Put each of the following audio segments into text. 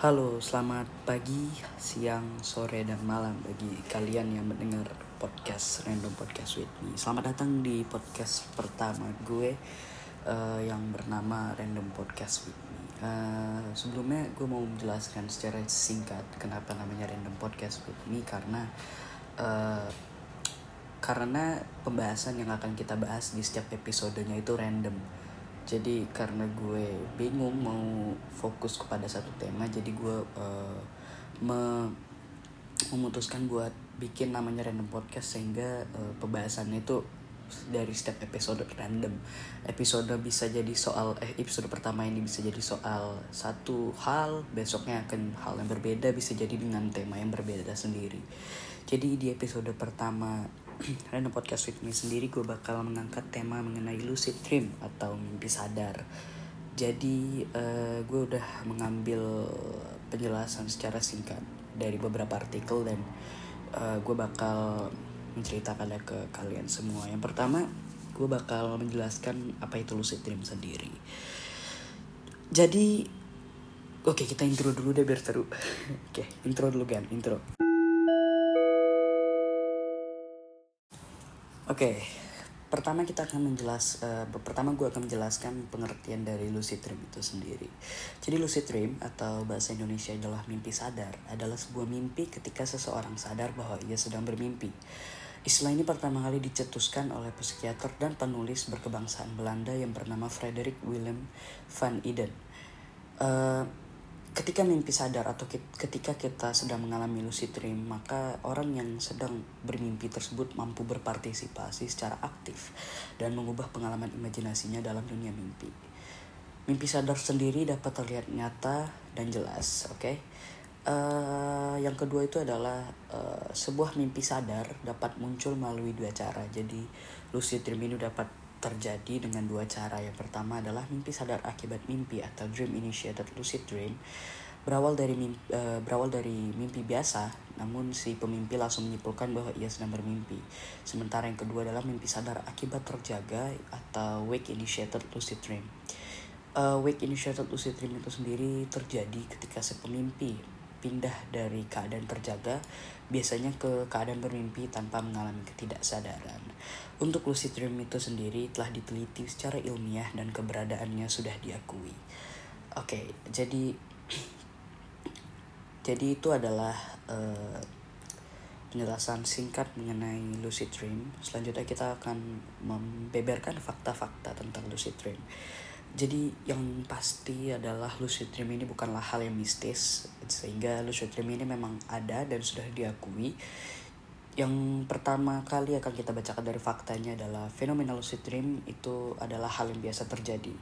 Halo, selamat pagi, siang, sore, dan malam bagi kalian yang mendengar podcast Random Podcast with me. Selamat datang di podcast pertama gue uh, yang bernama Random Podcast with me. Uh, sebelumnya gue mau menjelaskan secara singkat kenapa namanya Random Podcast with me karena uh, karena pembahasan yang akan kita bahas di setiap episodenya itu random jadi karena gue bingung mau fokus kepada satu tema jadi gue uh, me memutuskan buat bikin namanya random podcast sehingga uh, pembahasannya itu dari setiap episode random. Episode bisa jadi soal eh episode pertama ini bisa jadi soal satu hal besoknya akan hal yang berbeda bisa jadi dengan tema yang berbeda sendiri. Jadi di episode pertama Random Podcast with me sendiri gue bakal mengangkat tema mengenai lucid dream atau mimpi sadar. Jadi uh, gue udah mengambil penjelasan secara singkat dari beberapa artikel dan uh, gue bakal menceritakan ke kalian semua. Yang pertama, gue bakal menjelaskan apa itu lucid dream sendiri. Jadi, oke okay, kita intro dulu deh biar seru. oke, okay, intro dulu kan, intro. Oke, okay. pertama kita akan menjelas, uh, pertama gue akan menjelaskan pengertian dari lucid dream itu sendiri. Jadi lucid dream atau bahasa Indonesia adalah mimpi sadar, adalah sebuah mimpi ketika seseorang sadar bahwa ia sedang bermimpi. Istilah ini pertama kali dicetuskan oleh psikiater dan penulis berkebangsaan Belanda yang bernama Frederick Willem van Eden. Uh, ketika mimpi sadar atau ketika kita sedang mengalami lucid dream, maka orang yang sedang bermimpi tersebut mampu berpartisipasi secara aktif dan mengubah pengalaman imajinasinya dalam dunia mimpi. Mimpi sadar sendiri dapat terlihat nyata dan jelas, oke? Okay? Uh, eh, yang kedua itu adalah uh, sebuah mimpi sadar dapat muncul melalui dua cara. Jadi lucid dream ini dapat terjadi dengan dua cara. Yang pertama adalah mimpi sadar akibat mimpi atau dream initiated lucid dream berawal dari mimpi, uh, berawal dari mimpi biasa, namun si pemimpi langsung menyimpulkan bahwa ia sedang bermimpi. Sementara yang kedua adalah mimpi sadar akibat terjaga atau wake initiated lucid dream. Uh, wake initiated lucid dream itu sendiri terjadi ketika si pemimpi pindah dari keadaan terjaga biasanya ke keadaan bermimpi tanpa mengalami ketidaksadaran. Untuk lucid dream itu sendiri telah diteliti secara ilmiah dan keberadaannya sudah diakui. Oke, okay, jadi jadi itu adalah uh, penjelasan singkat mengenai lucid dream. Selanjutnya kita akan membeberkan fakta-fakta tentang lucid dream. Jadi yang pasti adalah lucid dream ini bukanlah hal yang mistis sehingga lucid dream ini memang ada dan sudah diakui yang pertama kali akan kita bacakan dari faktanya adalah fenomena lucid dream itu adalah hal yang biasa terjadi.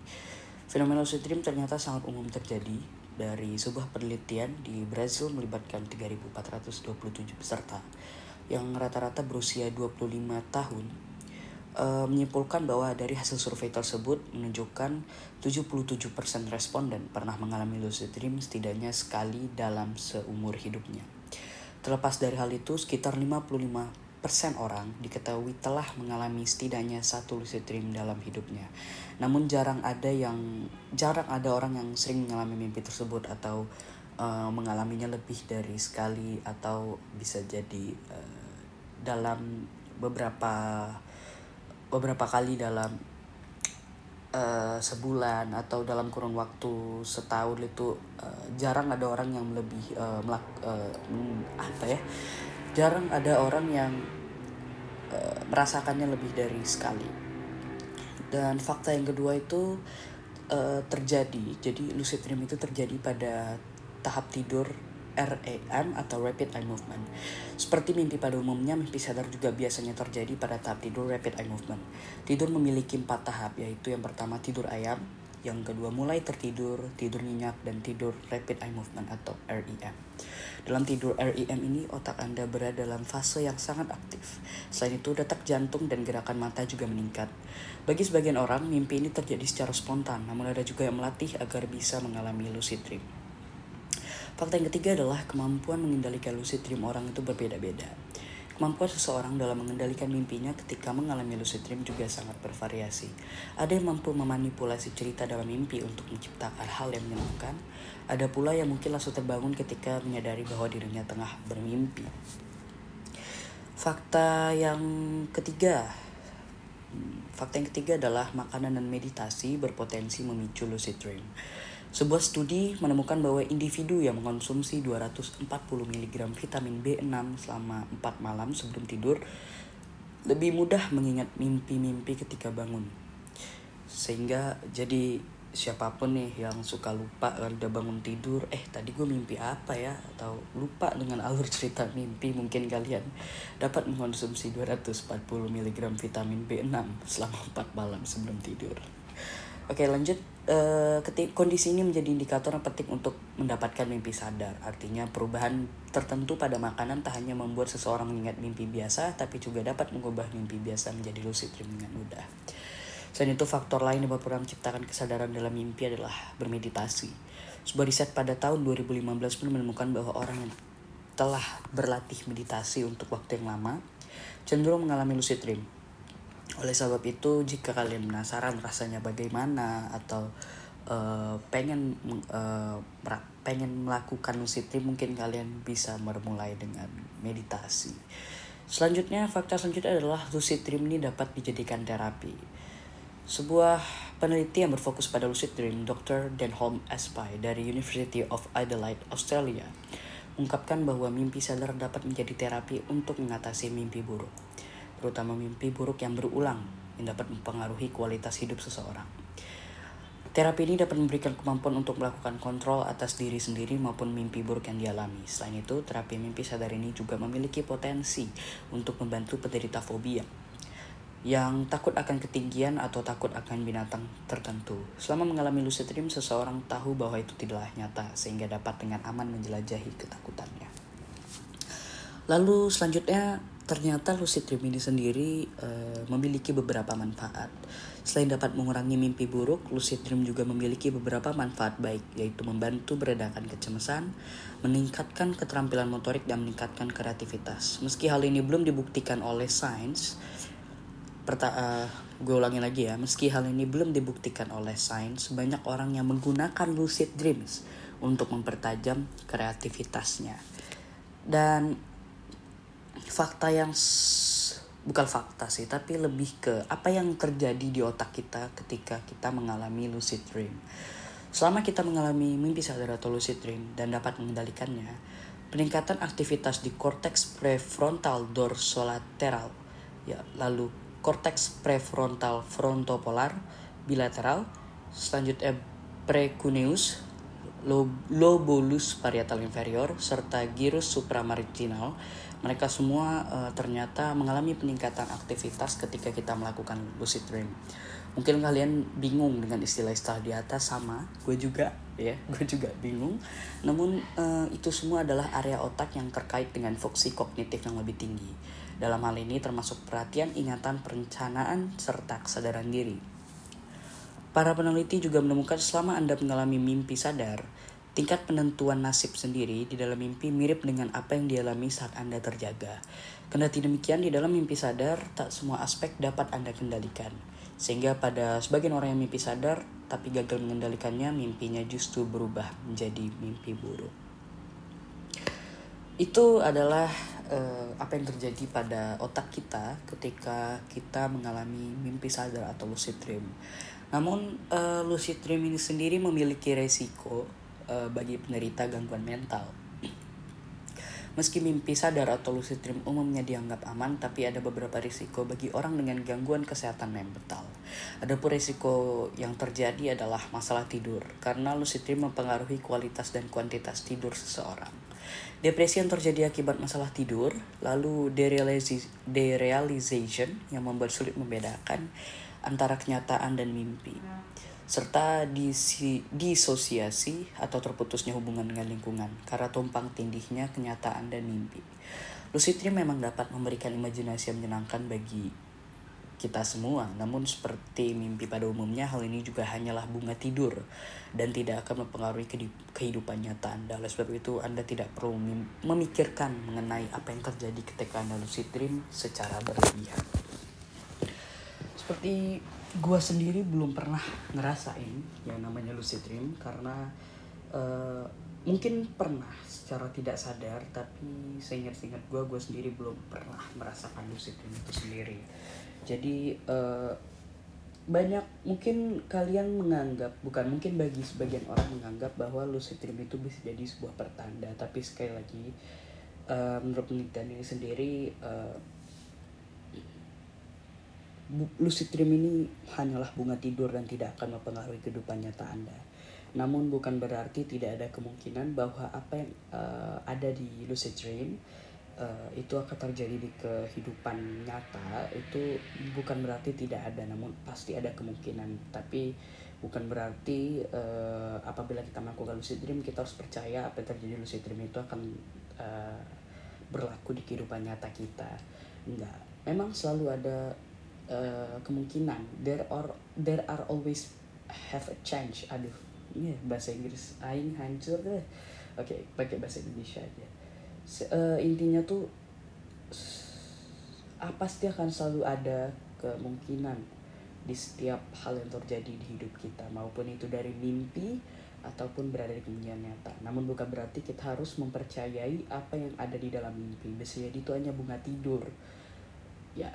Fenomena lucid dream ternyata sangat umum terjadi dari sebuah penelitian di Brazil melibatkan 3.427 peserta yang rata-rata berusia 25 tahun e, menyimpulkan bahwa dari hasil survei tersebut menunjukkan 77% responden pernah mengalami lucid dream setidaknya sekali dalam seumur hidupnya. Terlepas dari hal itu, sekitar 55% orang diketahui telah mengalami setidaknya satu lucid dream dalam hidupnya. Namun jarang ada yang jarang ada orang yang sering mengalami mimpi tersebut atau uh, mengalaminya lebih dari sekali atau bisa jadi uh, dalam beberapa beberapa kali dalam uh, sebulan atau dalam kurun waktu setahun itu uh, jarang ada orang yang lebih uh, melak uh, apa ya jarang ada orang yang uh, merasakannya lebih dari sekali. Dan fakta yang kedua itu uh, terjadi. Jadi lucid dream itu terjadi pada tahap tidur REM atau Rapid Eye Movement. Seperti mimpi pada umumnya, mimpi sadar juga biasanya terjadi pada tahap tidur Rapid Eye Movement. Tidur memiliki empat tahap, yaitu yang pertama tidur ayam, yang kedua mulai tertidur, tidur nyenyak, dan tidur Rapid Eye Movement atau REM. Dalam tidur REM ini, otak Anda berada dalam fase yang sangat aktif. Selain itu, detak jantung dan gerakan mata juga meningkat. Bagi sebagian orang, mimpi ini terjadi secara spontan, namun ada juga yang melatih agar bisa mengalami lucid dream. Fakta yang ketiga adalah kemampuan mengendalikan lucid dream orang itu berbeda-beda. Kemampuan seseorang dalam mengendalikan mimpinya ketika mengalami lucid dream juga sangat bervariasi. Ada yang mampu memanipulasi cerita dalam mimpi untuk menciptakan hal yang menyenangkan. Ada pula yang mungkin langsung terbangun ketika menyadari bahwa dirinya tengah bermimpi. Fakta yang ketiga, fakta yang ketiga adalah makanan dan meditasi berpotensi memicu lucid dream. Sebuah studi menemukan bahwa individu yang mengonsumsi 240 mg vitamin B6 selama 4 malam sebelum tidur lebih mudah mengingat mimpi-mimpi ketika bangun. Sehingga jadi siapa pun nih yang suka lupa kalau udah bangun tidur, eh tadi gue mimpi apa ya? Atau lupa dengan alur cerita mimpi mungkin kalian dapat mengonsumsi 240 mg vitamin B6 selama 4 malam sebelum tidur. Oke lanjut uh, kondisi ini menjadi indikator yang penting untuk mendapatkan mimpi sadar. Artinya perubahan tertentu pada makanan tak hanya membuat seseorang mengingat mimpi biasa, tapi juga dapat mengubah mimpi biasa menjadi lucid dream dengan mudah. Selain itu faktor lain yang berperan menciptakan kesadaran dalam mimpi adalah bermeditasi. Sebuah riset pada tahun 2015 pun menemukan bahwa orang yang telah berlatih meditasi untuk waktu yang lama cenderung mengalami lucid dream oleh sebab itu, jika kalian penasaran rasanya bagaimana atau uh, pengen uh, pengen melakukan dream, mungkin kalian bisa memulai dengan meditasi. Selanjutnya, fakta selanjutnya adalah lucid dream ini dapat dijadikan terapi. Sebuah peneliti yang berfokus pada lucid dream, Dr. Denholm Espy dari University of Adelaide, Australia, mengungkapkan bahwa mimpi sadar dapat menjadi terapi untuk mengatasi mimpi buruk terutama mimpi buruk yang berulang yang dapat mempengaruhi kualitas hidup seseorang. Terapi ini dapat memberikan kemampuan untuk melakukan kontrol atas diri sendiri maupun mimpi buruk yang dialami. Selain itu, terapi mimpi sadar ini juga memiliki potensi untuk membantu penderita fobia yang takut akan ketinggian atau takut akan binatang tertentu. Selama mengalami lucid dream, seseorang tahu bahwa itu tidaklah nyata sehingga dapat dengan aman menjelajahi ketakutannya. Lalu selanjutnya Ternyata lucid dream ini sendiri uh, memiliki beberapa manfaat. Selain dapat mengurangi mimpi buruk, lucid dream juga memiliki beberapa manfaat baik, yaitu membantu beredakan kecemasan, meningkatkan keterampilan motorik, dan meningkatkan kreativitas. Meski hal ini belum dibuktikan oleh sains, perta uh, gue ulangi lagi ya, meski hal ini belum dibuktikan oleh sains, banyak orang yang menggunakan lucid dreams untuk mempertajam kreativitasnya. Dan fakta yang bukan fakta sih tapi lebih ke apa yang terjadi di otak kita ketika kita mengalami lucid dream. Selama kita mengalami mimpi sadar atau lucid dream dan dapat mengendalikannya peningkatan aktivitas di korteks prefrontal dorsolateral ya lalu korteks prefrontal frontopolar bilateral selanjutnya precuneus lobulus parietal inferior serta gyrus supramarginal mereka semua uh, ternyata mengalami peningkatan aktivitas ketika kita melakukan lucid dream. Mungkin kalian bingung dengan istilah-istilah di atas sama, gue juga ya, gue juga bingung. Namun uh, itu semua adalah area otak yang terkait dengan fungsi kognitif yang lebih tinggi. Dalam hal ini termasuk perhatian, ingatan, perencanaan, serta kesadaran diri. Para peneliti juga menemukan selama Anda mengalami mimpi sadar, Tingkat penentuan nasib sendiri di dalam mimpi mirip dengan apa yang dialami saat Anda terjaga. Kendati demikian, di dalam mimpi sadar, tak semua aspek dapat Anda kendalikan. Sehingga pada sebagian orang yang mimpi sadar, tapi gagal mengendalikannya, mimpinya justru berubah menjadi mimpi buruk. Itu adalah uh, apa yang terjadi pada otak kita ketika kita mengalami mimpi sadar atau lucid dream. Namun, uh, lucid dream ini sendiri memiliki resiko uh, bagi penderita gangguan mental. Meski mimpi sadar atau lucid dream umumnya dianggap aman, tapi ada beberapa risiko bagi orang dengan gangguan kesehatan mental. Adapun risiko yang terjadi adalah masalah tidur, karena lucid dream mempengaruhi kualitas dan kuantitas tidur seseorang. Depresi yang terjadi akibat masalah tidur, lalu derealization yang membuat sulit membedakan antara kenyataan dan mimpi serta disi, disosiasi atau terputusnya hubungan dengan lingkungan karena tumpang tindihnya kenyataan dan mimpi. Lucid dream memang dapat memberikan imajinasi yang menyenangkan bagi kita semua. Namun seperti mimpi pada umumnya, hal ini juga hanyalah bunga tidur dan tidak akan mempengaruhi kehidupan nyata Anda. Oleh sebab itu, Anda tidak perlu memikirkan mengenai apa yang terjadi ketika Anda lucid dream secara berlebihan. Seperti gua sendiri belum pernah ngerasain yang namanya lucid dream karena uh, mungkin pernah secara tidak sadar tapi seingat-ingat gue gue sendiri belum pernah merasakan lucid dream itu sendiri. Jadi uh, banyak mungkin kalian menganggap bukan mungkin bagi sebagian orang menganggap bahwa lucid dream itu bisa jadi sebuah pertanda tapi sekali lagi uh, menurut penelitian ini sendiri uh, lucid dream ini hanyalah bunga tidur dan tidak akan mempengaruhi kehidupan nyata anda. Namun bukan berarti tidak ada kemungkinan bahwa apa yang uh, ada di lucid dream uh, itu akan terjadi di kehidupan nyata. Itu bukan berarti tidak ada namun pasti ada kemungkinan. Tapi bukan berarti uh, apabila kita melakukan lucid dream kita harus percaya apa yang terjadi di lucid dream itu akan uh, berlaku di kehidupan nyata kita. Enggak. Memang selalu ada uh, kemungkinan there are there are always have a change aduh ini yeah, bahasa Inggris aing hancur deh oke okay, pakai bahasa Indonesia aja uh, intinya tuh apa pasti akan selalu ada kemungkinan di setiap hal yang terjadi di hidup kita maupun itu dari mimpi ataupun berada di dunia nyata. Namun bukan berarti kita harus mempercayai apa yang ada di dalam mimpi. Bisa jadi itu hanya bunga tidur. Ya,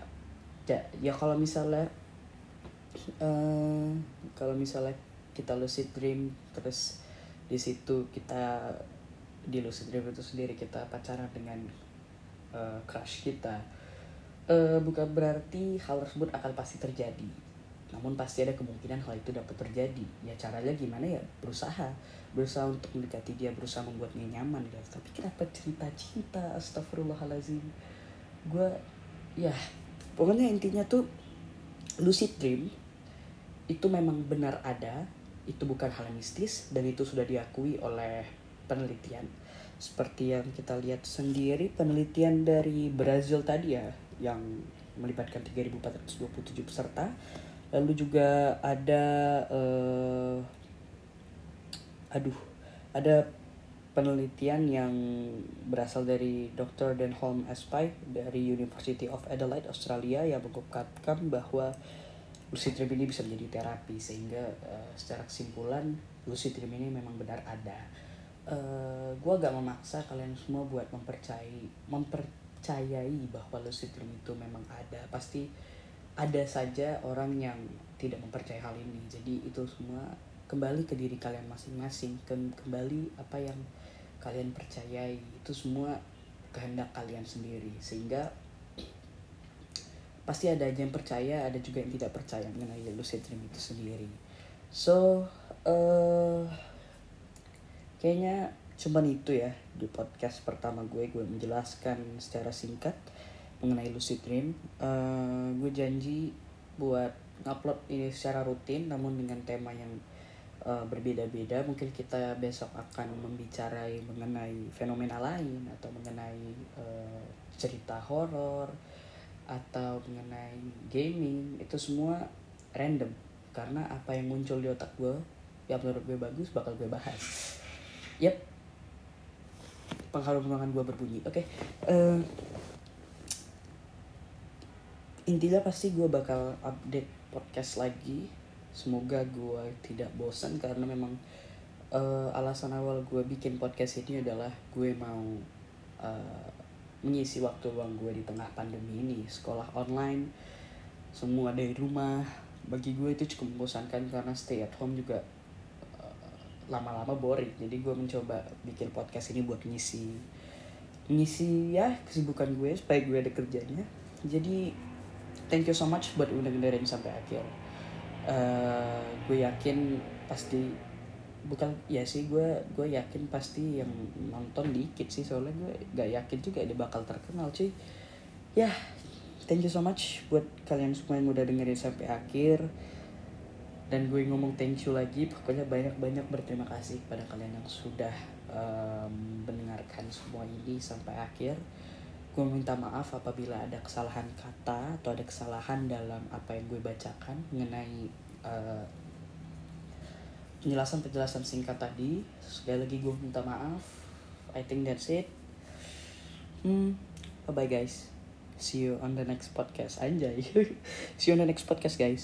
ya, kalau misalnya uh, kalau misalnya kita lucid dream terus di situ kita di lucid dream itu sendiri kita pacaran dengan uh, crush kita uh, bukan berarti hal tersebut akan pasti terjadi. Namun pasti ada kemungkinan hal itu dapat terjadi. Ya caranya gimana ya? Berusaha. Berusaha untuk mendekati dia berusaha membuatnya nyaman guys tapi kenapa cerita cinta astagfirullahalazim gue ya pokoknya intinya tuh lucid dream itu memang benar ada itu bukan hal mistis dan itu sudah diakui oleh penelitian. Seperti yang kita lihat sendiri penelitian dari Brazil tadi ya yang melibatkan 3.427 peserta. Lalu juga ada uh, aduh ada penelitian yang berasal dari Dr. Denholm Espy dari University of Adelaide Australia yang mengungkapkan bahwa lucid dream ini bisa menjadi terapi sehingga uh, secara kesimpulan lucid dream ini memang benar ada uh, eh, gue gak memaksa kalian semua buat mempercayai mempercayai bahwa lucid dream itu memang ada pasti ada saja orang yang tidak mempercayai hal ini jadi itu semua kembali ke diri kalian masing-masing kembali apa yang kalian percayai itu semua kehendak kalian sendiri. Sehingga pasti ada yang percaya ada juga yang tidak percaya mengenai lucid dream itu sendiri. So uh, kayaknya cuman itu ya di podcast pertama gue. Gue menjelaskan secara singkat mengenai lucid dream. Uh, gue janji buat ngupload ini secara rutin namun dengan tema yang uh, berbeda-beda mungkin kita besok akan membicarai mengenai fenomena lain atau mengenai uh, cerita horor atau mengenai gaming. Itu semua random karena apa yang muncul di otak gue yang menurut gue bagus bakal gue bahas. Yep. Pengharum ruangan gue berbunyi. Oke okay. uh, eh, intinya pasti gue bakal update podcast lagi semoga gue tidak bosan karena memang uh, alasan awal gue bikin podcast ini adalah gue mau uh, mengisi waktu luang gue di tengah pandemi ini. Sekolah online semua dari rumah. Bagi gue itu cukup membosankan karena stay at home juga uh, lama-lama boring. Jadi gue mencoba bikin podcast ini buat ngisi ngisi ya kesibukan gue supaya gue ada kerjanya. Jadi thank you so much buat udah dengerin sampai akhir uh, gue yakin pasti bukan ya sih gue gue yakin pasti yang nonton dikit sih soalnya gue gak yakin juga dia bakal terkenal cuy. Ya thank you so much buat kalian semua yang udah dengerin sampai akhir. Dan gue ngomong thank you lagi pokoknya banyak-banyak berterima kasih pada kalian yang sudah um, mendengarkan semua ini sampai akhir gue minta maaf apabila ada kesalahan kata atau ada kesalahan dalam apa yang gue bacakan mengenai uh, penjelasan penjelasan singkat tadi. Sekali lagi gue minta maaf. I think that's it. Hmm bye bye guys. See you on the next podcast. Anjay. See you on the next podcast guys